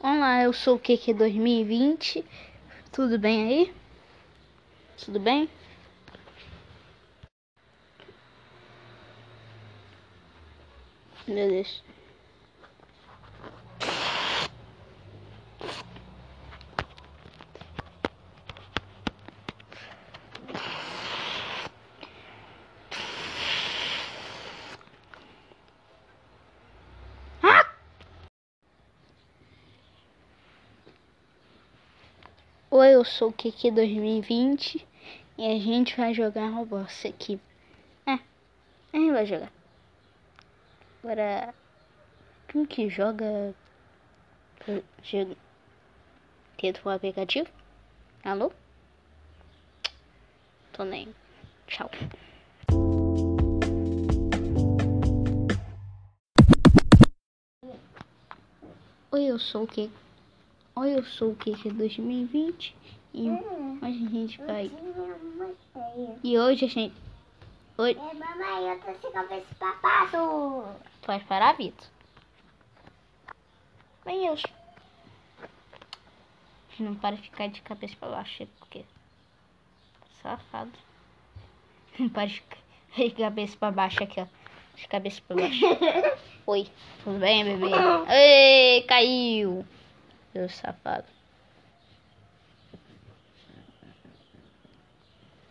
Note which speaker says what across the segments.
Speaker 1: Olá, eu sou o Keke 2020. Tudo bem aí? Tudo bem? Meu Deus. Oi, eu sou o Kiki 2020 e a gente vai jogar Roblox aqui. É, a gente vai jogar. Agora, quem que joga? Dentro do aplicativo? Alô? Tô nem. Tchau. Oi, eu sou o Kiki. Oi, eu sou o Kiki 2020 e
Speaker 2: Hum,
Speaker 1: hoje a gente vai. E hoje a gente. Oi,
Speaker 2: É, mamãe, eu tô sem cabeça pra passo.
Speaker 1: pode parar, Vitor? Vem, eu. Não para de ficar de cabeça pra baixo, porque. Safado. Não para de ficar de cabeça pra baixo aqui, ó. De cabeça pra baixo. Oi, tudo bem, bebê? Ei, caiu! Seu safado.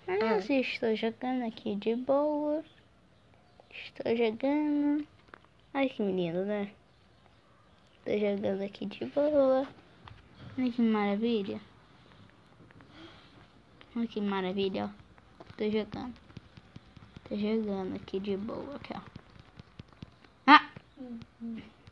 Speaker 1: Mas estou jogando aqui de boa. Estou jogando. Ai que menino, né? Estou jogando aqui de boa. Olha que maravilha. Olha que maravilha, ó. Tô jogando. Tô jogando aqui de boa, aqui, ó. Ah!